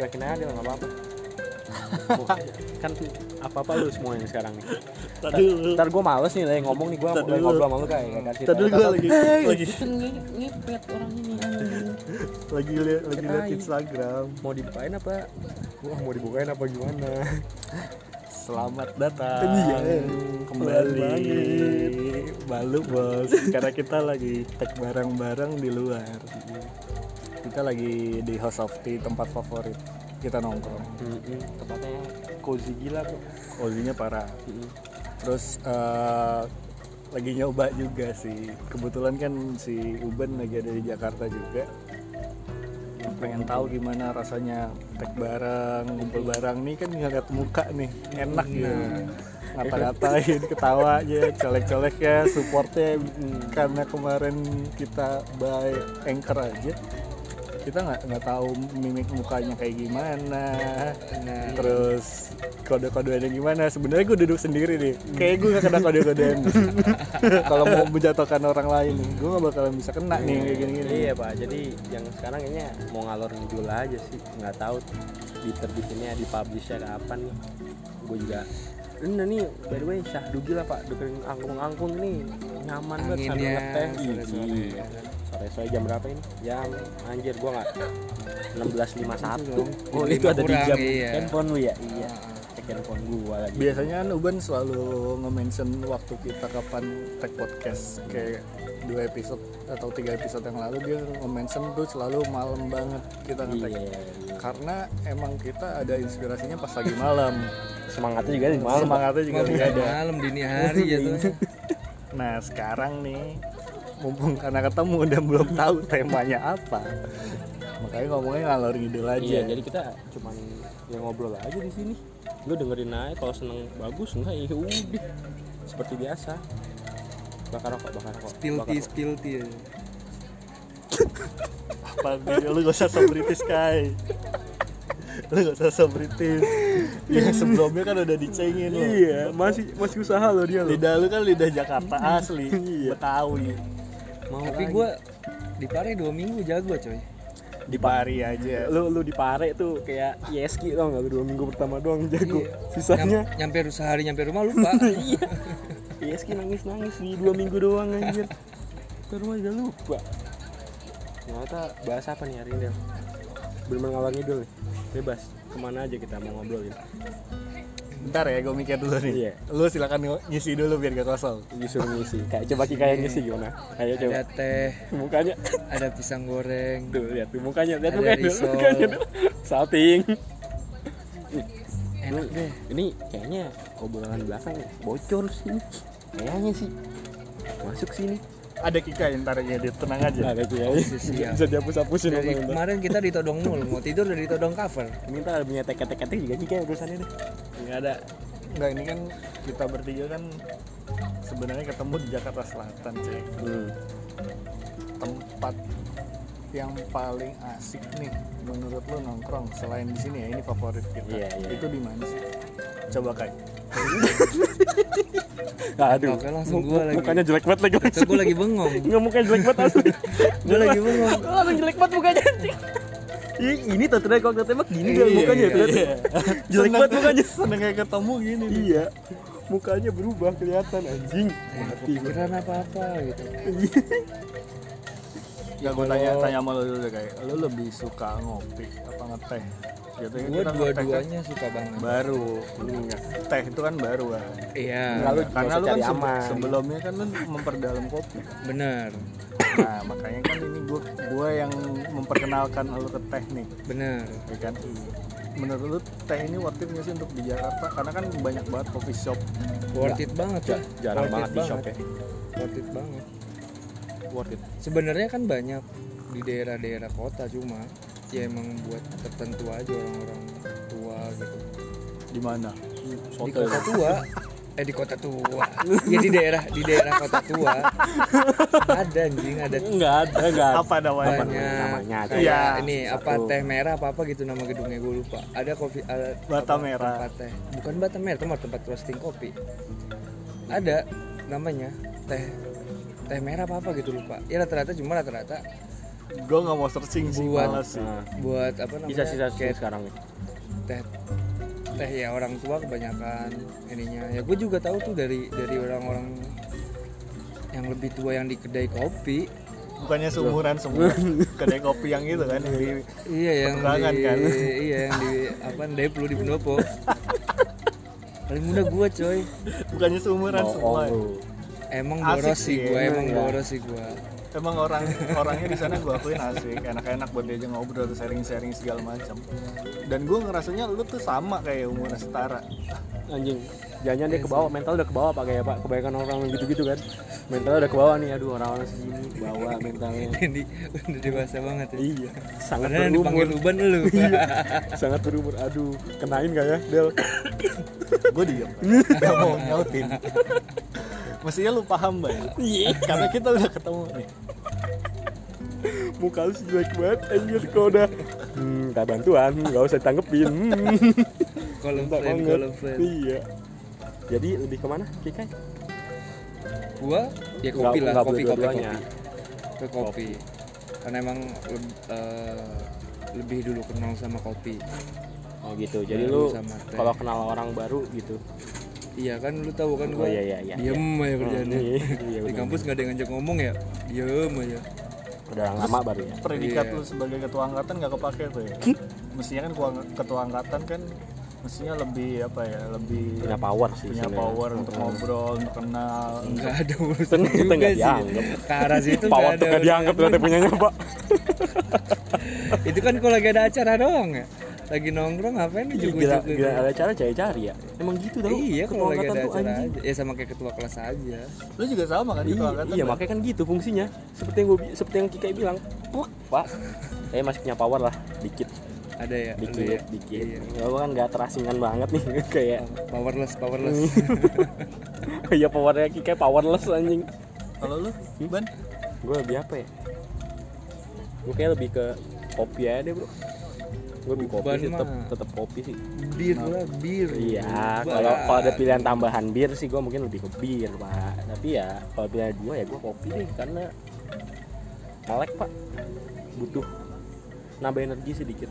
cuekin aja nggak apa-apa. Kan apa-apa lu semua yang sekarang nih. Tadi ntar gue males nih lagi ngomong nih gue dulu. ngobrol sama lu kayak kasih Tadi gue lagi. Lagi. Ngepet orang ini lagi liat lagi liat Ceritain. Instagram. mau dibukain apa? Wah mau dibukain apa gimana? Selamat datang. Iya. kembali. Kembali. Balu bos. Karena kita lagi tag barang-barang di luar. Kita lagi di House of Tea tempat favorit Kita nongkrong. Mm-mm, tempatnya cozy gila bro Ozinya parah. Mm-mm. Terus eh, lagi nyoba juga sih. Kebetulan kan si Uben lagi ada di Jakarta juga. Pengen tahu gimana rasanya tag barang ngumpul barang nih kan ngeliat muka nih enak gitu. Ngata-ngatain ketawa aja colek-colek ya supportnya. Karena kemarin kita buy anchor aja kita nggak nggak tahu mimik mukanya kayak gimana. Terus kode-kodeannya gimana? Sebenarnya gue duduk sendiri nih kayak gue nggak kena kode-kodean. Kalau mau menjatuhkan orang lain gue nggak bakalan bisa kena nih kayak gini-gini. Iya pak. Jadi yang sekarang kayaknya mau ngalor ngidul aja sih. Nggak tahu diterbitinnya di publishnya kapan nih. Gue juga ini nih by the way Syahdu gila pak. Dengerin angkung-angkung nih. Nyaman banget sambil ngeteh. Iya. sore-sore jam berapa ini? Jam anjir gua nggak 16.51 oh itu ada di jam. iya. handphone lu ya? Iya. Cek handphone gua lagi. Biasanya kan Uban selalu nge-mention waktu kita kapan tag podcast. Kayak dua episode atau tiga episode yang lalu dia nge-mention tuh selalu malam banget kita nge-tag iya, iya. karena emang kita ada inspirasinya pas lagi malam. Semangatnya juga di malam. Semangatnya juga ada. malam dini hari jatuhnya nah sekarang nih mumpung karena ketemu dan belum tahu temanya apa makanya ngomongnya ngalor ngidul aja Iya, jadi kita cuman ya ngobrol aja di sini. Lu dengerin aja kalau seneng bagus enggak ya udah. Seperti biasa. Bakar rokok, bakar rokok. spill tea spill tea apa nih lu gak usah so British kai lu gak usah so British yang sebelumnya kan udah dicengin lo Iya, masih masih usaha lo dia lo. lidah lu kan lidah Jakarta asli Iya. Betawi Mau tapi gue di Pare dua minggu jago coy. Di Pari aja. Lu lu di pare tuh kayak Yeski tau nggak? Lu dua minggu pertama doang jago. Iya. sisanya. Nyam- nyampe sehari nyampe rumah lupa. Iya. Yeski nangis nangis di dua minggu doang anjir. Ke rumah udah lupa. Ternyata bahas apa nih hari ini ngalor ngidul nih bebas. Ke mana aja kita mau ngobrolin bentar ya gue mikir dulu nih. Iya. lu silakan ngisi dulu biar gak kosong. Disuruh ngisi. Kayak coba Kika yang ngisi gimana? Ayo coba. Ada teh. Mukanya. Ada pisang goreng. Tuh lihat tuh mukanya. Lihat Ada mukanya dulu risol. mukanya salting. Enak deh. ini kayaknya obrolan belakang bocor sih. Kayaknya sih. Masuk sini ada Kika yang ntar ya dia tenang aja. Ada siap. bisa dihapus hapusin dari kemarin kita ditodong mulu mau tidur udah ditodong cover. Ini ntar punya teket-teket juga kayak urusannya deh nggak ada. Enggak ini kan kita bertiga kan sebenarnya ketemu di Jakarta Selatan cuy hmm. tempat yang paling asik nih menurut lu nongkrong selain di sini ya ini favorit kita. Iya, iya. itu di mana sih? Coba kai aduh. Oke, langsung gua lagi. mukanya jelek banget lagi. Itu gue lagi bengong. Nggak mukanya jelek banget asli. Gue lagi bengong. langsung jelek banget mukanya? Ih, ini tuh ternyata kalau ketembak gini dia mukanya Iya, iya. jelek banget mukanya. seneng kayak ketemu gini iya. Mukanya berubah kelihatan anjing. Eh, kepikiran apa apa gitu. Gak gue tanya tanya sama lu dulu kayak lu lebih suka ngopi apa ngeteh Biasanya gue kan dua-duanya suka banget. baru. Teh itu kan baru kan iya. Lalu karena lu kan aman. sebelumnya kan lu memperdalam kopi. Kan bener. Nah makanya kan ini gua gua yang memperkenalkan lu ke teh nih. Bener. Ya kan? Menurut lu teh ini worth it sih untuk di Jakarta? Karena kan banyak banget coffee shop. Worth it banget ya jarang Worth banget di shop ya. Worth it banget. Worth it. Sebenarnya kan banyak di daerah-daerah kota cuma ya emang buat tertentu aja orang-orang tua gitu. Di mana? Di kota tua. Eh di kota tua. Ya di daerah di daerah kota tua. Ada anjing ada. Nggak ada nggak ada. Apa namanya? Banyak. Namanya aja. kayak Iya, ini apa satu. teh merah apa apa gitu nama gedungnya gue lupa. Ada kopi ada Bata apa, Merah. tempat teh. Bukan bata merah tempat tempat roasting kopi. Ada namanya teh teh merah apa apa gitu lupa. Ya rata-rata cuma rata-rata gue nggak mau searching sih Buat- sih nah, buat apa namanya sisa-sisa kayak sekarang nih teh teh ya orang tua kebanyakan ininya ya gue juga tahu tuh dari dari orang-orang yang lebih tua yang di kedai kopi bukannya seumuran semua kedai kopi yang itu kan di iya yang di kan? iya yang di apa Deplu di Pendopo paling muda gue coy bukannya seumuran semua ya. lu. emang boros sih gue emang iya. boros sih gue emang orang orangnya di sana gue akuin asik enak-enak buat diajak ngobrol sharing-sharing segala macam dan gue ngerasanya lu tuh sama kayak umuran setara anjing. Jangan dia ke bawah mental udah ke bawah pak. Kayak pak kebanyakan orang gitu-gitu kan. Mentalnya udah ke bawah nih. Aduh orang-orang segini bawa mentalnya. Ini udah dewasa banget ya. Iya. Sangat Padahal berumur dipanggil Uban lu sangat berumur. Aduh kenain gak ya Del? Gue diem gak mau nyautin. Mestinya lu paham bang iya. Karena kita udah ketemu nih. Muka lu jelek banget anjir kau udah. Hmm, tak bantuan gak usah ditanggepin. Hmm. Kalau friend banget. kalau friend iya. Jadi lebih ke mana Kikai? Gua? Ya kopi lah nggak kopi kopi kopi. Ke kopi. Karena emang eh, lebih dulu kenal sama kopi. Oh gitu. Jadi Baru lu kalau kenal orang baru gitu. Iya kan lu tahu kan oh gua iya iya iya. diem aja kerjaannya. iya, iya, di kampus nggak ada yang ngajak ngomong ya diem aja. Udah lama baru ya? predikat Iya. lu sebagai ketua angkatan nggak kepake tuh ya? Mestinya kan ketua, ketua angkatan kan mestinya lebih apa ya lebih punya power sih punya sebenarnya. power untuk ngobrol untuk kenal. Nggak ada urusan Kita juga nggak sih. Dianggap. ke arah situ power tuh ada nggak dianggap ternyata punyanya pak. Itu kan kalau lagi ada acara doang ya? Lagi nongkrong ngapain nih Iya, gila, juku gila ada cara cari-cari ya? Emang gitu lu. iya Ketua kalau lagi angkatan ada tuh acara anjing. aja. Ya sama kayak ketua kelas aja. Lu juga sama kan ketua iya, angkatan iya Bang? makanya kan gitu fungsinya. Seperti yang gue seperti yang Kikai bilang. Pak. Saya masih punya power lah dikit ada ya dikit ya? dikit. Iya. gue kan gak terasingan banget nih kayak powerless powerless. Iya powernya Kikai powerless anjing. Kalau lu ban? Gue lebih apa ya? Gue kayak lebih ke kopi aja deh bro. Gue lebih kopi sih tetep, tetep kopi sih. Bir lah bir. Iya, kalau kalau ada pilihan tambahan bir sih gue mungkin lebih ke bir pak. Tapi ya kalau pilihan dua ya gue kopi deh karena melek pak. Butuh nambah energi sedikit.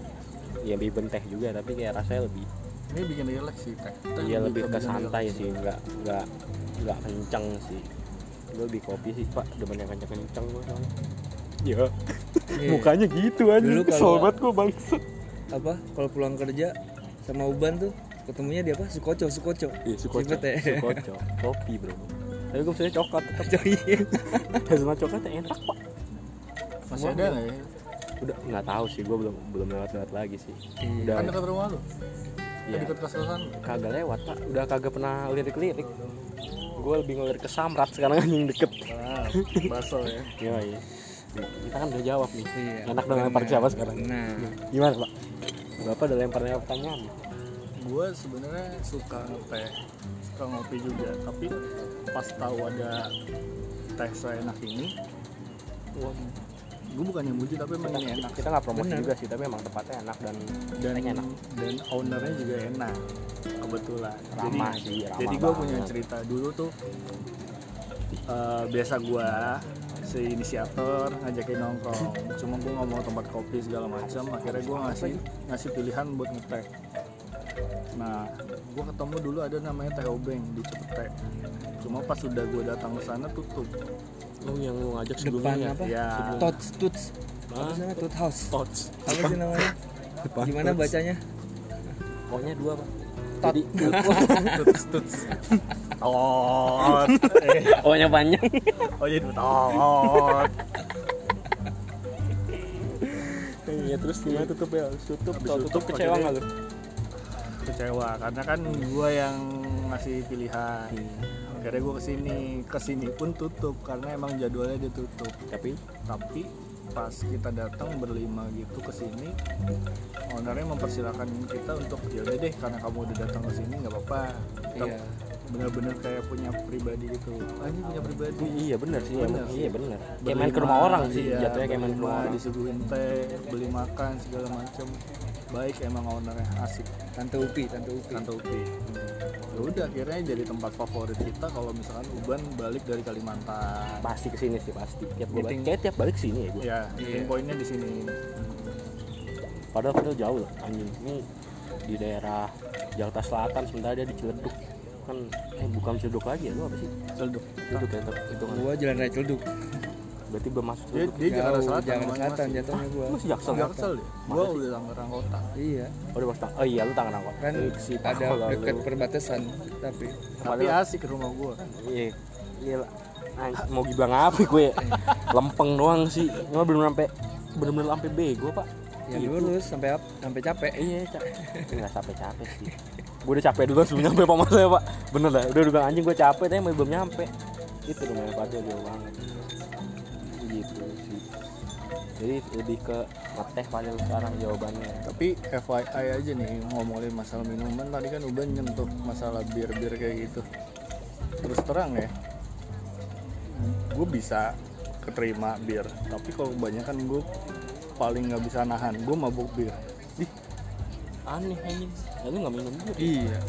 Ya biben teh juga tapi kayak rasanya lebih ini bikin relax sih teh Teh ya lebih ke santai sih, nggak nggak nggak kenceng sih. Gue lebih kopi sih pak, demen yang kenceng kenceng gue soalnya. Ya, Iya. mukanya gitu aja. Dulu banget gue bang. apa kalau pulang kerja sama Uban tuh ketemunya di apa Sukoco Sukoco Iya, sukoco, Sipet ya? sukoco, kopi bro. Tapi gue misalnya coklat tetap. Coy. Hazelnut coklatnya enak pak. masih ada nggak ya udah nggak tahu sih gue belum belum lewat lewat lagi sih. Udah. Kan dekat rumah lu? Ya, kan dekat kos-kosan kagak lewat pak. Udah kagak pernah lirik-lirik. Gue lebih ngelirik ke samrat sekarang anjing deket. Ah baso ya. Iya iya. Kita kan udah jawab nih. Iya, enak dong lempar siapa sekarang. Nah. Gimana pak? Bapak udah lempar lempar pertanyaan? Gue sebenarnya suka teh suka ngopi juga. Tapi pas tahu ada teh seenak ini Wah, gue bukannya muji tapi emang ini enak. Kita nggak promosi Bener. juga sih tapi emang tempatnya enak dan dan enak. dan ownernya juga enak kebetulan. Ramah jadi sih, ramah jadi gue punya cerita dulu tuh. Eh, biasa gue si inisiator ngajakin nongkrong. Cuma gue nggak mau tempat kopi segala macam. Akhirnya gue ngasih ngasih pilihan buat ngeteh nah gue ketemu dulu ada namanya teh obeng di Cepete cuma pas sudah gue datang ke sana tutup oh yang lu ngajak depan sebelumnya apa? Ya Tots Tuts apa sih namanya? Tut House. Tots. Apa sih namanya? Depan gimana Tots. bacanya? Pokoknya dua pak. Tot. jadi tuts tuts tot eh, pokoknya panjang. Oh jadi tot iya terus gimana? Tutup ya? Tutup tutup tutup, kecewa nggak lu? kecewa. Karena kan gue yang ngasih pilihan akhirnya gue ke sini ke sini pun tutup karena emang jadwalnya ditutup. Tapi? Tapi pas kita datang berlima gitu ke sini ownernya mempersilahkan kita untuk ya udah deh karena kamu udah datang ke sini nggak apa-apa. Iya. bener-bener kayak punya pribadi gitu. Ah ini punya pribadi. Iya bener sih Bener emang sih. iya bener. Kayak main ke rumah orang sih iya, jatuhnya kayak main ke rumah disuguhin teh beli makan segala macem baik emang ownernya asik. Tante upi tante upi. Tante Upi. Ya udah akhirnya jadi tempat favorit kita kalau misalkan Uban balik dari Kalimantan. Pasti ke sini sih pasti. Tiap gue Meeting. balik kayak tiap balik sini ya gue ya meeting Iya. pointnya di sini. Padahal padahal jauh loh anjing. Ini di daerah Jakarta Selatan sementara dia di Ciledug. Kan eh bukan Ciledug lagi ya lu apa sih? Celduk Ciledug ya itu kan gua jalan raya celduk berarti belum masuk dia, dia Jakarta Selatan Jakarta Selatan jatuhnya gua. Lu masih Jaksel ya? Jaksel. deh gua udah Tangerang kota iya. Oh di Boston oh iya lu Tangerang kok kan ada dekat perbatasan tapi. Tapi asik rumah gua. Iya. Iya mau gibang apa gue lempeng doang sih. Nggak belum sampai bener-bener sampai bego pak. Yang Itu. lurus sampai ap- sampai capek. Iya capek. Nggak capek capek sih. Gue udah capek dulu sebelum nyampe pak saya pak. Bener lah. Udah udah anjing gue capek tapi belum nyampe. Itu rumahnya Fadil jauh banget. Gitu sih jadi lebih ke ngeteh Fadil sekarang jawabannya. Tapi FYI aja nih ngomongin masalah minuman. Tadi kan Uban nyentuh masalah bir-bir kayak gitu. Terus terang ya gue bisa keterima bir. Tapi kalau kebanyakan gue paling nggak bisa nahan. Gue mabuk bir. Aneh anjing. Ya, lu nggak minum bir iya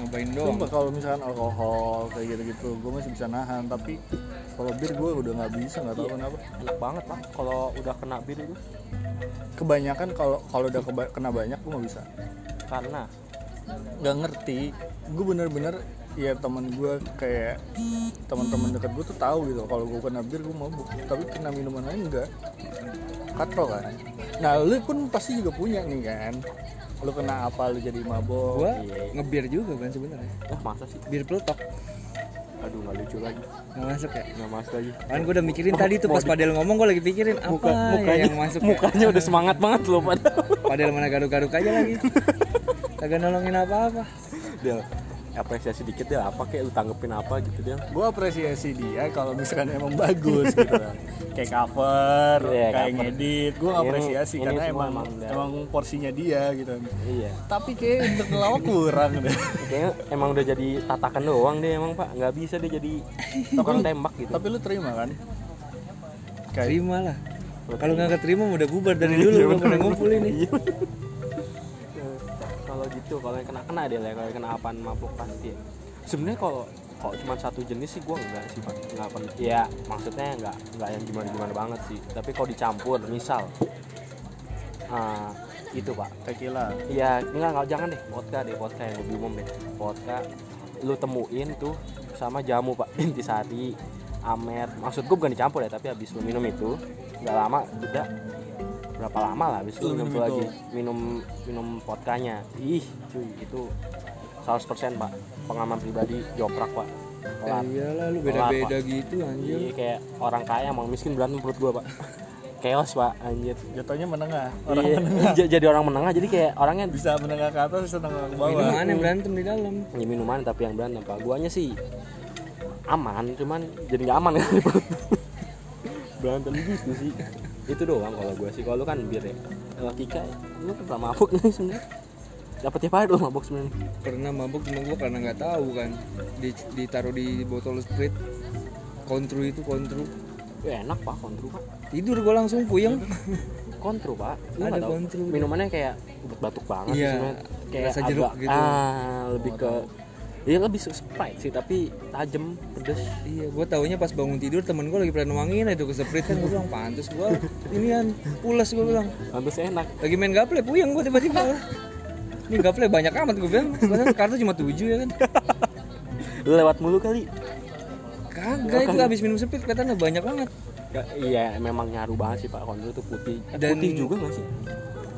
nyobain doang. Sumpah kalau misalkan alkohol kayak gitu-gitu gue masih bisa nahan. Tapi kalau bir gue udah nggak bisa nggak tahu Iya. kenapa. Enak banget pak. Kalau udah kena bir itu. Kebanyakan kalau kalau udah keba- kena banyak gue nggak bisa. Karena? Nggak ngerti. Gue bener-bener ya teman gue kayak teman-teman dekat gue tuh tahu gitu. Kalau gue kena bir gue mabuk. Tapi kena minuman lain enggak katro kan. Nah lu pun pasti juga punya nih kan lu kena apa lu jadi mabok? Gua iya. ngebir juga kan sebenarnya. Ah masa sih? Bir peletok aduh nggak lucu lagi. Nggak masuk ya? Nggak masuk lagi. Kan gue udah mikirin Oh, tadi tuh pas di- Padel ngomong gue lagi pikirin apa Muka, ya mukanya yang masuk ya? mukanya udah semangat banget loh pada Padel mana garuk-garuk aja lagi. Kagak nolongin apa-apa. Del apresiasi dikit deh apa kayak lu tanggepin apa? Gitu Del gue apresiasi dia kalau misalkan emang bagus gitu. Kan kayak cover Iya, kayak cover. ngedit. Gue Ini- apresiasi ini karena semua emang emang dia. emang porsinya dia gitu. Iya. Tapi kayak untuk ngelawak kurang deh. Kayaknya emang udah jadi tatakan doang deh emang pak. Nggak bisa dia jadi tukang tembak gitu. tapi lu terima kan? Kayak terima lah. Kalau nggak keterima udah bubar dari dulu Iya, udah bener. pada ngumpul ini Iya. kalau yang kena kena deh lah kalau yang kena apaan mabuk pasti ya. sebenarnya kalau kalau cuma satu jenis sih gua enggak sih pak nggak pen- ya maksudnya nggak nggak yang gimana gimana banget sih tapi kalau dicampur misal ah, itu pak tequila Iya, enggak, enggak jangan deh, vodka deh, vodka yang lebih umum deh. Vodka lu temuin tuh sama jamu, Pak. Intisari, Amer. Maksud gue bukan dicampur ya, tapi habis lu minum itu nggak lama udah berapa lama lah habis minum minum itu itu. lagi minum minum vodkanya. Ih, cuy, itu 100% Pak. Pengalaman pribadi joprak, Pak. Kelar. iyalah lu beda-beda Pak. gitu anjir Iya, kayak orang kaya mau miskin berantem perut gua, Pak. Chaos, Pak, anjir. jatuhnya menengah orang Iya, menengah jadi orang menengah jadi kayak orangnya bisa menengah ke atas bisa menengah ke bawah minuman yang berantem di dalam ya minuman tapi yang berantem pak guanya sih aman cuman jadi nggak aman kan berantem gitu sih itu doang kalau gua sih. Kalau lu kan bir ya. Kalau Kika lu kan pernah mabuk nih sebenarnya. Dapat tiap hari dong mabuk sebenarnya. Pernah mabuk cuma gue karena nggak tahu kan. Di, ditaruh di botol sprit. Kontru itu kontru. Ya, enak pak. Kontru pak. Tidur gue langsung puyeng. Kontru pak. Lu Ada kontru. minumannya kayak batuk banget sih Iya, kayak rasa jeruk agak- gitu. ah lebih ke Iya lebih Sprite sih tapi tajem pedes. Iya gue taunya pas bangun tidur temen gue lagi pada nuangin itu ke sprit kan gue bilang pantes gue ini kan pulas gue bilang. Pantes enak. Lagi main gaple puyeng gue tiba-tiba. Ini gaple banyak amat gue bilang. Padahal kartu cuma tujuh ya kan? Lewat mulu kali. Kagak itu habis minum sprit kelihatannya banyak banget. Ya, iya memang nyaru banget sih pak. Kontru tuh putih. Eh, Dan- putih juga nggak sih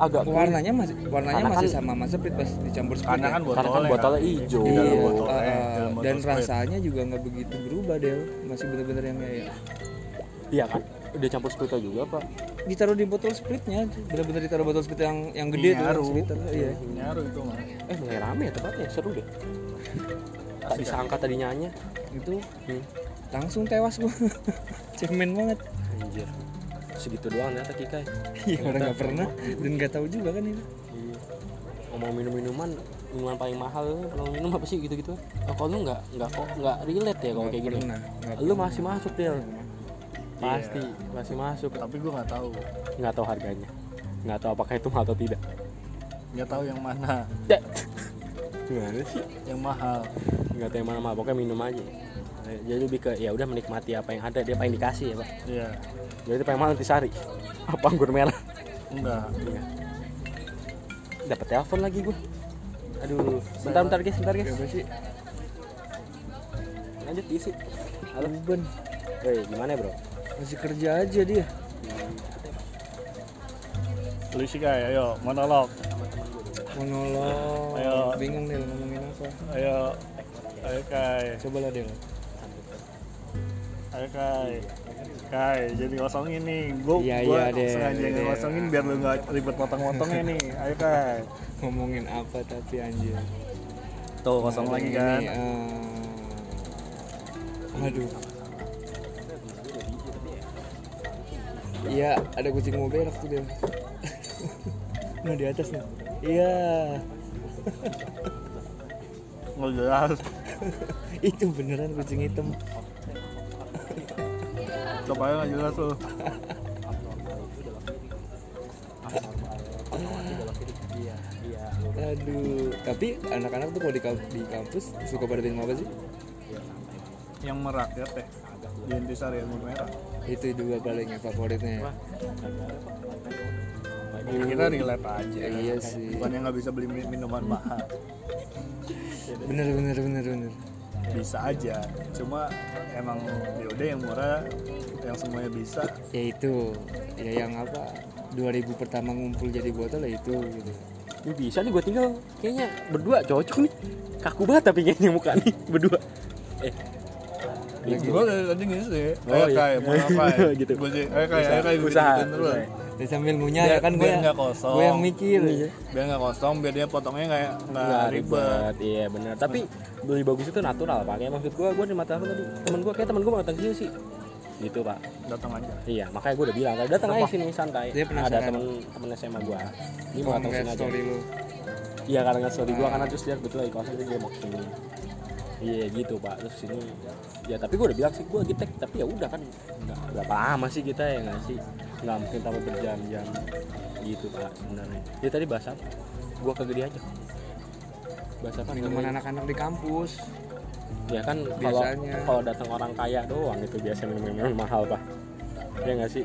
agak warnanya masih warnanya Karena masih kan- sama sama sprit pas dicampur sprit karena ya. kan karena botolnya kan botolnya hijau. Di dalam Iya, botol, uh, botol dan Sprite. rasanya juga nggak begitu berubah Del. Masih bener-bener yang kayak iya kan? Udah campur spirita juga pak ditaruh di botol spritnya bener-bener ditaruh botol sprit yang yang gede tuh Nyaru. iya. Nyaru itu mah eh mulai rame ya tempatnya seru deh. Tak disangka tadinya hanya itu hmm. langsung tewas gua. Cemen banget. Anjir segitu doang ternyata Kika. Iya orang nggak pernah dan nggak tahu juga kan itu. Iya. Ngomong minum minuman minuman paling mahal. Lu kalau minum apa sih gitu gitu oh, kalau lu nggak nggak kok nggak relate ya kalau kayak gini. pernah, lu masih masuk Del pasti Iya. masih masuk. Tapi gue nggak tahu. Nggak tahu harganya. Nggak tahu apakah itu mahal atau tidak. Nggak tahu yang mana. Ya. gimana sih? Yang mahal. Nggak tahu yang mana mah pokoknya minum aja jadi lebih ke ya udah menikmati apa yang ada dia apa yang dikasih ya pak. Iya. Jadi pengen mahal sari. Apa anggur merah? Enggak. Iya. dapat telepon lagi gue aduh bentar bentar guys bentar guys. sih? lanjut isi halo. Ruben. Woi, gimana bro? Masih kerja aja dia. lu sih kayak ayo monolog. Monolog. Ayo. Bingung nih ngomongin apa. ayo. Ayo kai. Coba lah Del. Ayo kai kai jadi kosongin nih gue Iya, gua iya, Del. sengaja Del. ngosongin biar lu nggak ribet potong-potongnya nih ayo kai Ngomongin apa tapi anjir. tuh kosong Nah, lagi yang kan ini, eh, aduh. Iya, ada kucing mau berak tuh dia. nah di atas nih. Iya. nggak jelas Itu beneran kucing hitam. Coba aja nggak jelas iya Aduh, tapi anak-anak tuh kalau di, di kampus suka pada minum apa sih? yang merakyat teh di intisari ilmu merah Itu juga paling yang favoritnya. ya. Jadi kita relate aja Iya sih. bukan yang nggak bisa beli mi- minuman mahal Bener bener bener bener. bisa aja cuma emang yaudah yang murah yang semuanya bisa. Ya itu, ya yang apa? 2000 pertama ngumpul jadi botol ya itu gitu. ini bisa nih gue tinggal. Kayaknya berdua cocok nih. Kaku banget tapi kayaknya muka nih berdua. Eh. Gue dari tadi gini sih. Oh, ayo iya. kai mau ngapain? Gitu. gue sih ayo kai ayo kai gue usaha, gituin terus. Usaha. Ya sambil ngunyah ya kan gue biar nggak kosong gue yang mikir. biar nggak kosong biar dia potongnya kayak nggak nggak ribet. iya benar. Tapi beli bagus itu natural pak. Kayak maksud gue gue di mata aku tadi temen gue kayak temen gue mau datang sini sih gitu pak. Datang aja. Iya makanya gue udah bilang "Kalau datang aja sini santai. Dia penasaran. ada temen temen SMA gue ini mau datang sini aja. lu. iya karena nggak story gue karena terus dia betul lagi kosong jadi dia mau ke sini iya gitu pak. Terus sini ya tapi gue udah bilang sih gue gitek tapi ya udah kan nggak berapa lama sih kita ya nggak sih? Nggak mungkin tambah berjam-jam gitu pak sebenarnya. Dia tadi bahas apa? Gue dia aja. Bahas apa? Minuman anak-anak di kampus. Ya kan kalau Biasanya. kalau datang orang kaya doang itu biasa minum minum mahal pak ya nggak sih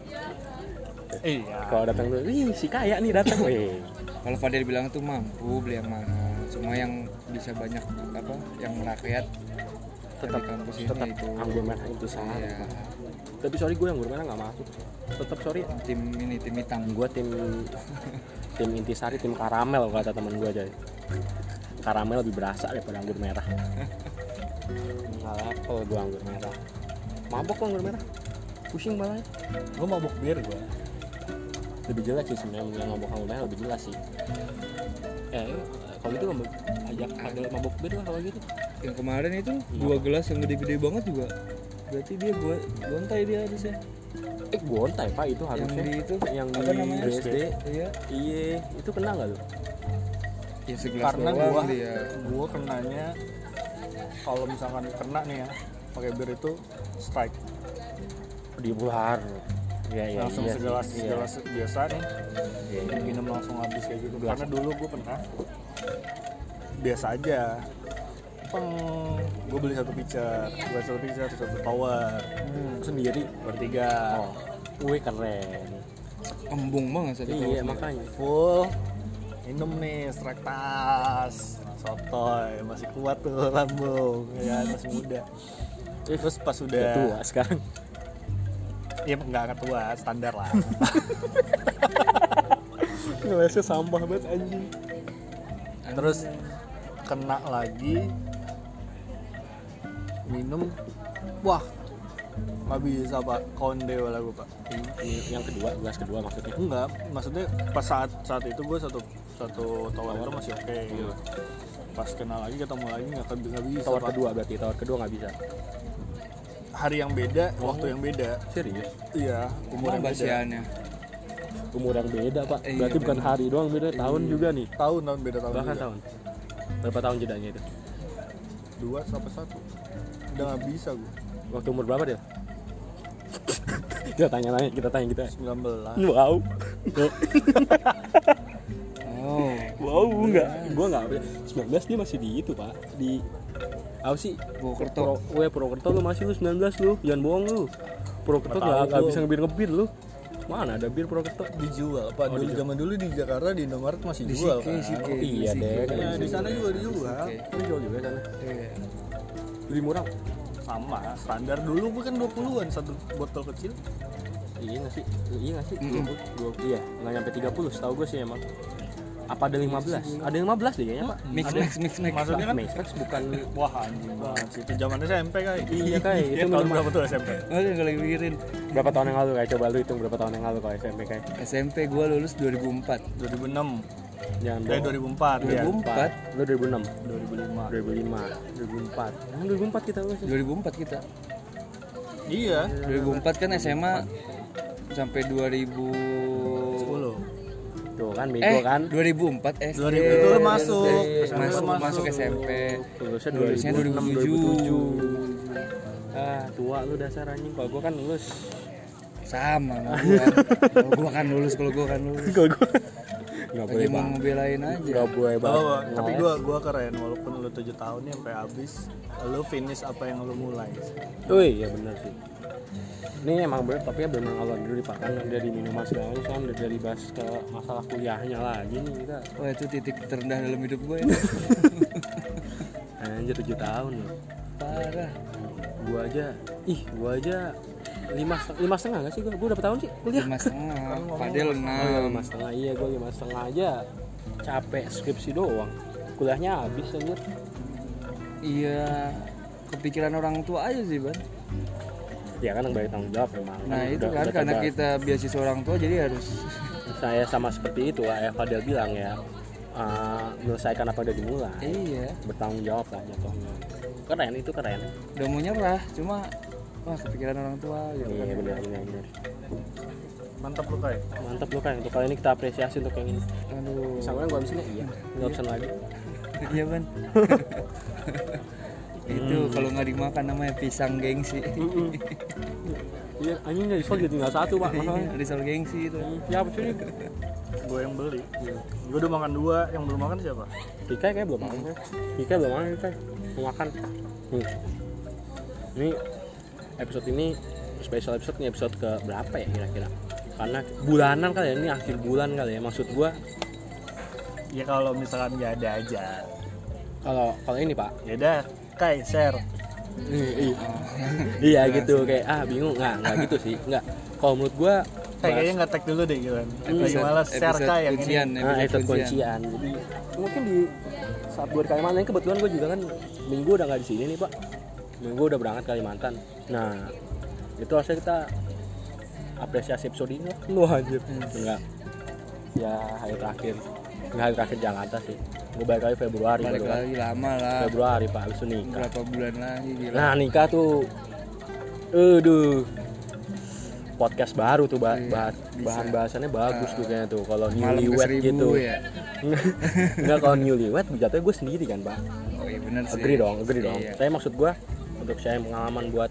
iya kalau datang tuh ih si kaya nih datang weh Kalau Fadil bilang tuh mampu beli yang mahal. Cuma yang bisa banyak apa? Yang rakyat tetap di kampus ini tetap itu. anggur merah itu salah Iya. Pak. tapi sorry gue anggur merah nggak masuk tetap sorry Tim ini tim hitam. gue tim tim intisari tim karamel kata teman gue aja karamel lebih berasa daripada anggur merah nggak level gue anggur merah mabok anggur merah pusing balanya gue mabuk bir gue lebih jelas sih sebenarnya yang mabok anggur merah lebih jelas sih eh kalau gitu mabok ajak ada mabok bir lah kalau gitu Yang kemarin itu dua gelas yang gede-gede banget juga. Berarti dia gua gontai dia harusnya. eh gontai pak itu Yang harusnya di itu yang apa di namanya? BSD Iya. iya itu kena nggak lu Ya segelas karena gua dia. gua kenanya kalau misalkan kena nih ya pakai bir itu strike. Di luar ya ya langsung iya segelas sih. Iya. segelas biasa nih. Iya, iya. minum langsung habis kayak gitu. Gelas. karena dulu gue pernah biasa aja. Peng gue beli satu pitcher gue satu pitcher satu tower Hmm, sendiri bertiga. Oh. Wih keren. Embung banget tadi iya makanya. Full minum nih strike tas sotoy masih kuat tuh lambung ya masih muda. Terus pas udah tua sekarang. Ya nggak tua standar lah. Ngelesnya sampah banget anjing. Terus kena lagi minum wah nggak bisa pak. Konde lah gue pak. Yang kedua gelas kedua maksudnya? Enggak maksudnya pas saat saat itu gue satu satu tower masih oke. Gitu. pas kenal lagi ketemu lagi nggak nggak bisa tower Pak. kedua berarti tower kedua nggak bisa? Hari yang beda Oh. waktu yang beda. Serius? Iya umur yang beda. umur yang beda pak. Iya, berarti bukan bener. hari doang beda tahun juga nih. Tahun tahun beda tahun bahkan juga. tahun. Berapa tahun jedanya itu? Dua sampai satu. Udah nggak bisa gue waktu umur berapa dia? Kita tanya tanya kita tanya kita 19 wow. Wow, enggak. Gua enggak. 19 dia masih di itu, Pak. Di apa sih? Purwokerto. Pro, gue Purwokerto lu masih lu 19 lu. Jangan bohong lu. Purwokerto enggak enggak gua. bisa ngebir ngebir lu. Mana ada bir Purwokerto? dijual pak dulu zaman dulu di Jakarta di Indomaret masih Di jual Sike, kan Sike. Oh, iya deh. Iya, di sana juga dijual jual juga sana. Iya. Lebih murah. sama standar dulu bukan 20-an satu botol kecil Iya nggak sih? Iya nggak sih? Mm-mm. 20, 20, iya, nggak nyampe 30 setahu gue sih emang. Apa ada 15? Ada 15 deh kayaknya, Pak. Mix Ada. mix mix mix. Maksudnya kan- Max Max bukan wah anjing banget sih itu zaman SMP kayak Iya, Kai. Itu tahun berapa tuh SMP Oh, yang gue lagi mikirin. berapa tahun yang lalu kayak coba lu hitung berapa tahun yang lalu kalau SMP kayak SMP gue lulus 2004. 2006 jangan eh bohong. 2004 ya 2004. Lu 2006, 2005 2005, 2004. Emang 2004 kita lu sih. 2004 kita. iya 2004 kan SMA sampai 2000 10 Tuh kan Eh, bego kan. 2004 SD. 2000 itu lu masuk. Masuk, masuk. masuk SMP. Lulusnya Lulusnya 2006, 2007. 2007. Ah, tua lu dasar anjing. Kalau gua kan lulus. Sama sama gua. Kalau gua kan lulus, kalau gua kan lulus. Kalau gua Enggak boleh mau ngebelain aja. Enggak boleh bang. Oh, tapi gua gua keren walaupun lu 7 tahun nih sampai habis lu finish apa yang lu mulai Wih, ya benar sih. Ini emang bener, tapi ya bener ngalor dulu pak kan dari minuman segala macam udah dari bahas ke masalah kuliahnya lagi nih kita. Wah itu titik terendah dalam hidup gue ya. Anjir 7 tahun loh. Parah. Gua aja, ih gua aja lima setengah, lima setengah nggak sih gua? Gua udah berapa tahun sih kuliah? Lima setengah. Padel Oh iya lima enam. setengah, iya gua lima setengah aja. Capek skripsi doang. Kuliahnya habis anjir. Iya. Kepikiran orang tua aja sih ban. Ya kan yang banyak tanggung jawab emang. Nah itu Udah- kan udah karena coba. kita beasiswa orang tua jadi harus saya sama seperti itu ya Fadel bilang ya. Uh, menyelesaikan apa udah dimulai. Iya. Bertanggung jawab lah jatuhnya. Keren itu keren. Udah mau nyerah cuma wah kepikiran orang tua gitu kan. iya benar benar benar. Mantap lu kayak mantap loh kan untuk kali ini kita apresiasi untuk yang ini. Aduh. sama yang gua habisin ya iya. Nggak pesan lagi. Iya ban. itu kalau nggak dimakan namanya pisang gengsi. iya anjing dari sol jadi tinggal satu pak masalahnya. Risol gengsi itu. ya apa sih gue yang beli. Gue udah makan dua. Yang belum makan siapa? Kika kayak belum makan Kika belum makan Kika mau makan? Hmm. ini episode ini special episode ini episode ke berapa ya kira-kira? Karena bulanan kali ya ini akhir bulan kali ya. Maksud gua ya kalau misalkan nggak ada aja. Kalau kalau ini pak. Ya udah kai share iya, iya gitu kayak ah bingung. Nggak nggak gitu sih. Nggak. Kalau menurut gua Kai kayaknya nggak tag dulu deh gitu kan lagi malas share kai yang ini. kuncian, nah episode episode kuncian. jadi mungkin di saat gue di Kalimantan ini kebetulan gue juga kan minggu udah nggak di sini nih pak. Minggu udah berangkat Kalimantan. Nah itu harusnya kita apresiasi episode ini lu anjir. Enggak. Ya hari terakhir nggak hari terakhir Jakarta sih gue balik lagi Februari Balik kan. lagi lama lah. Februari pak abis itu nikah Berapa bulan lagi gila. nah nikah tuh aduh podcast baru tuh bah Iya, bah- bahan bahasannya bagus tuh kayaknya tuh kalau newlywed gitu ya. Enggak kalau newlywed jatuhnya gue sendiri kan pak Oh iya benar sih. Agree dong, agree dong Iya. Saya maksud gue untuk saya pengalaman buat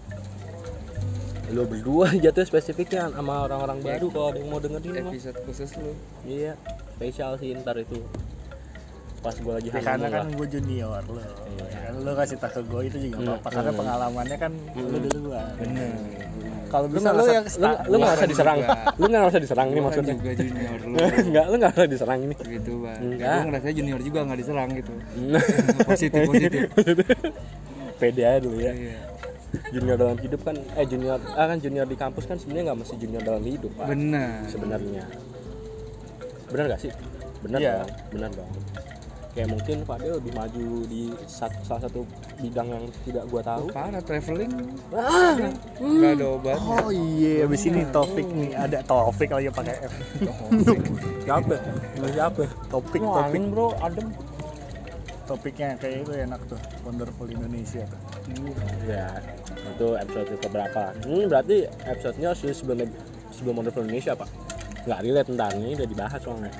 lo berdua jatuh spesifiknya sama orang-orang Iya. baru kalau ada yang mau dengerin mah. Episode khusus lu. Iya, spesial sih ntar itu pas gue lagi Ya, karena kan gue junior lo Iya. kan lo kasih tak ke gue itu juga Hmm, apa-apa karena hmm. pengalamannya kan lo duluan Bener. kalau bisa lo yang lu, lu nggak usah diserang, lu nggak usah diserang ini kan maksudnya. juga junior lu. Enggak, lu nggak usah diserang ini. gitu bang. Enggak. gue ngerasa junior juga nggak diserang gitu. positif positif. Pede aja dulu ya. Junior dalam hidup kan, eh junior, ah kan junior di kampus kan sebenarnya nggak mesti junior dalam hidup pak. Benar. sebenarnya. Benar gak sih? Benar Iya. dong benar dong. Kayak mungkin Pak Del lebih maju di sat- salah satu bidang yang tidak gua tahu. Parah traveling. Ah, nggak ada obatnya. oh iya abis ini topik nih. Ada topik lagi pakai F. Siapa? Lu siapa? Topik topik. angin bro adem topiknya kayak itu enak tuh wonderful Indonesia tuh. Ya itu episode keberapa? Lah hmm, berarti episodenya sih sebelum sebelum Wonderful Indonesia pak. Nggak relate ntar ini udah dibahas soalnya.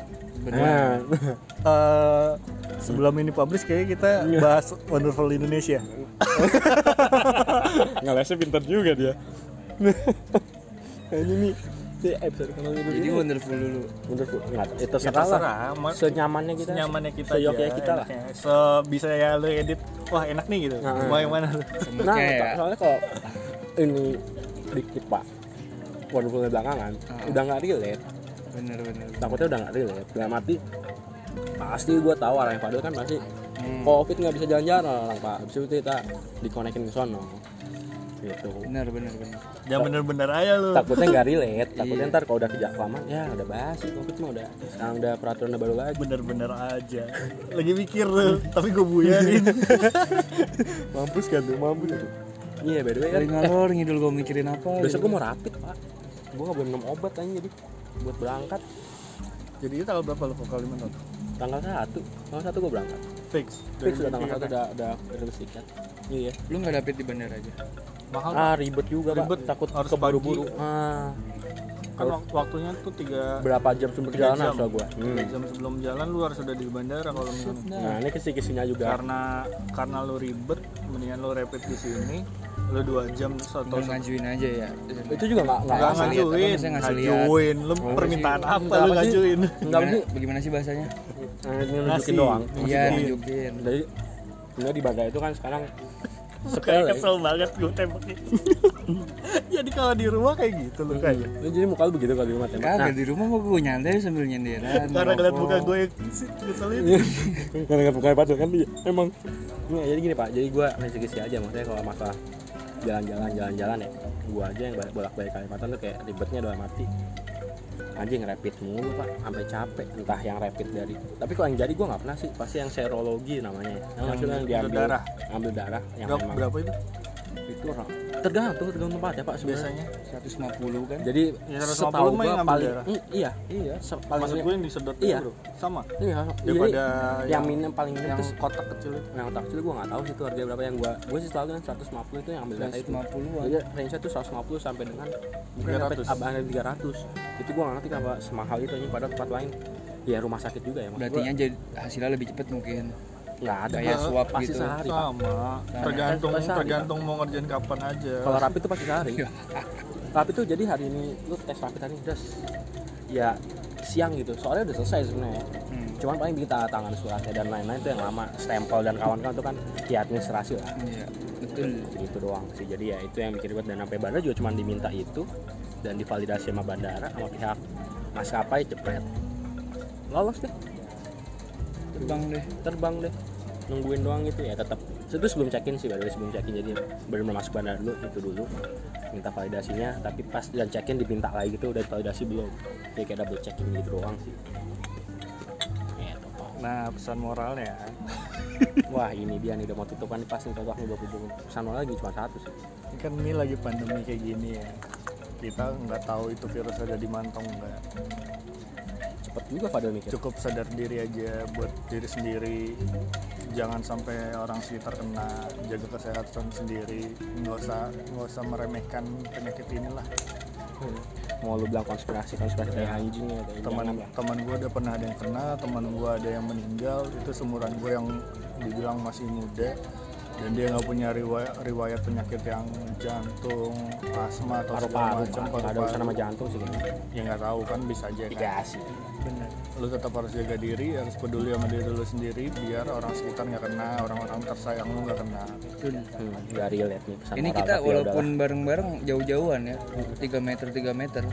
Benar. Eh, sebelum ini publish kayaknya kita Iya. bahas wonderful Indonesia. Ngelesnya pintar juga dia. Ini nih Di episode kenal dulu jadi ini. wonderful dulu. Gua, nggak itu Ya, terserah lah. Terserah, ma- senyamannya kita. Senyamannya kita seyoknya kita lah. Enaknya. se bisa ya lu edit. Wah enak nih gitu. Nah. mau yang mana? Nah ya soalnya kalau ini dikit pak wonderfulnya belakangan Ah. udah nggak relate. Bener bener. Takutnya udah nggak relate. Dalam arti pasti gue tahu orang yang Fadil kan pasti Hmm, covid nggak bisa jalan-jalan pak. Habis itu kita dikonekin ke sono gitu. Bener bener bener jangan bener-bener aja lu. Takutnya nggak relate takutnya Iya. ntar kalau udah kejak kelamaan ya udah basi covid mah udah sekarang udah peraturan udah baru lagi. Bener-bener aja. Lagi mikir lu tapi gue buyarin mampus kan tuh mampus. Tuh iya by the way kan. Ngalor ngidul gue mikirin apa besok gitu. gue mau rapid pak. Gue nggak boleh minum obat aja jadi buat berangkat. Jadi itu tanggal berapa lu ke Kalimantan tanggal satu. Tanggal satu gue berangkat. Fix. Fix udah tanggal satu kan? udah udah reservasi tiket iya. Lu nggak dapet di bandara aja mahal ah ribet juga Ribet, pak takut harus keburu-buru. pagi. ah. Kan wak- waktunya tuh tiga berapa jam sebelum perjalanan jam. soal gue tiga jam sebelum jalan lu harus udah di bandara kalau misalnya nah. Ini kisi-kisinya juga. Karena karena lu ribet mendingan lu rapid di sini lu dua jam atau ngajuin aja ya. Itu juga nggak nggak ngajuin. ngajuin. Lu Oh, permintaan sih. apa lu ngajuin? Nggak bagaimana sih bahasanya? Eh, nunjukin doang. Iya nunjukin. jadi sebenarnya di bandara itu kan sekarang kayak sepele kesel banget gue tembaknya. Jadi kalau di rumah kayak gitu lu kayak Lu jadi muka lu begitu kalau di rumah tembak. Kagak nah di rumah mau gue nyantai sambil nyenderan karena ngeliat muka gue yang ngeselin. Karena nggak buka pacar kan dia emang. Nggak, jadi gini pak. Jadi gue kisi aja maksudnya kalau masalah jalan-jalan jalan-jalan ya. Gue aja yang bolak-balik Kalimantan tuh kayak ribetnya dalam mati anjing rapid mulu pak. Sampai capek entah yang rapid dari. Tapi kalau yang jadi gue nggak pernah sih. Pasti yang serologi namanya. Yang Yang maksudnya yang ambil diambil darah. ambil darah yang berapa, memang berapa itu itu orang. Tergantung tergantung tempat ya pak sebenarnya. Biasanya 150 kan? Jadi Ya, 150 setahu yang ambil paling darah. Mm, iya iya se- paling maksud gue yang disedot Iya. bro. Sama. Iya, daripada jadi yang minim paling minim yang tuh kotak kecil itu. Yang otak kecil gue nggak tahu sih itu harga berapa. Yang gue gue sih selalu yang 150 itu yang ambil data itu. 150-an jadi range nya tuh 150 sampai dengan mungkin sampai 300. abang ada 300 itu gue nggak ngerti kenapa semahal itu anjing pada tempat lain. Ya rumah sakit juga ya maksud berarti gua. jadi hasilnya lebih cepet mungkin nggak ada kayak Pak. swab pasti gitu. sehari. Pak. sama tergantung Kan sehari, tergantung mau ngerjain kapan aja. Kalau rapid itu pasti sehari. Iya. rapid tuh jadi hari ini lu tes hari ini terus ya siang gitu. Soalnya udah selesai sebenarnya. Hmm. cuman paling kita tangan suratnya dan lain-lain itu yang lama. Stempel dan kawan-kawan itu kan ya administrasi lah. Iya betul. Itu doang sih. Jadi ya itu yang bikin ribet. Dan sampai bandara juga cuma diminta itu. Dan divalidasi sama bandara sama pihak maskapai cepet. Lolos deh terbang deh. Terbang deh. Nungguin doang gitu ya tetap itu sebelum check in sih baru sebelum check in jadi benar masuk bandara dulu itu dulu. Minta validasinya tapi pas dan check in diminta lagi gitu udah validasi belum. Ya kayak double check in gitu doang sih. Pak. nah pesan moralnya wah ini dia nih udah mau tutup kan pas nih contoh nih 20 pesan moral lagi cuma satu sih. Kan ini lagi pandemi kayak gini ya. Kita nggak tahu itu virus ada di mana atau juga Fadil mikir. Cukup sadar diri aja buat diri sendiri. Jangan sampai orang sekitar kena. Jaga kesehatan sendiri. Nggak usah nggak usah meremehkan penyakit inilah. Mau lu bilang konspirasi konspirasi kayak Ya. anjing ya teman lah. teman gue udah pernah ada yang kena teman gue ada yang meninggal. Itu seumuran gue yang dibilang masih muda dan dia nggak punya riwayat, riwayat penyakit yang jantung asma atau paru-paru ada urusan sama jantung sih. Ya nggak tahu kan bisa aja kan dikasih bener lu tetap harus jaga diri harus peduli sama diri lu sendiri biar orang sekitar nggak kena orang-orang tersayang lu nggak kena. Betul. Hmm, nggak relate nih pesan ini moral, kita ya walaupun bareng-bareng jauh-jauhan ya. 3 meter 3 meter.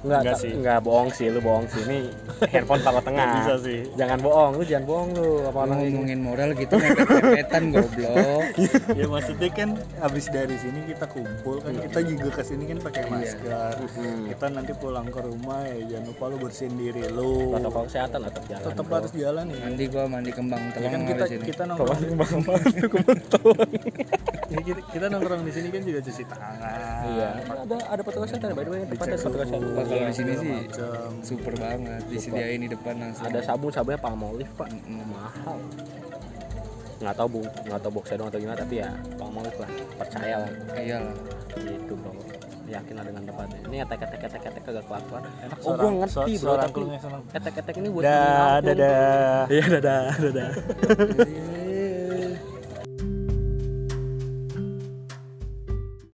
Nggak Nggak ta- sih. nggak bohong sih lu bohong sih. Ini handphone taruh tengah. Bisa sih. Jangan bohong lu jangan bohong lu apa Lu ngomongin moral gitu mepet-mepetan goblok. Ya maksudnya kan abis dari sini kita kumpul kan kita juga ke sini kan pakai Iya. masker. Hmm. kita nanti pulang ke rumah ya jangan lupa lu bersihin diri lu. Protokol kesehatan tetap jalan tetap bro. harus jalan ya. Nanti gua mandi kembang Ya telang kan kita, kita sini. kita nongkrong Ya, kita, kita nongkrong di sini kan juga cuci tangan. Iya. Ada ada protokol kesehatan by the way. Depan ada protokol kesehatan. Kalau di sini sih super banget disediain di depan langsung. Ada sabun sabunnya palmolive pak. Mahal. Nggak tahu bu nggak tahu box dong atau gimana tapi ya palmolive lah. Percaya lah. Iyalah gitu bro yakin lah dengan tempatnya ini etek etek etek etek kagak kelakuan Enak oh gue ngerti bro tapi etek etek ini buat Dah, bikin angklung. dadah. iya dadah dadah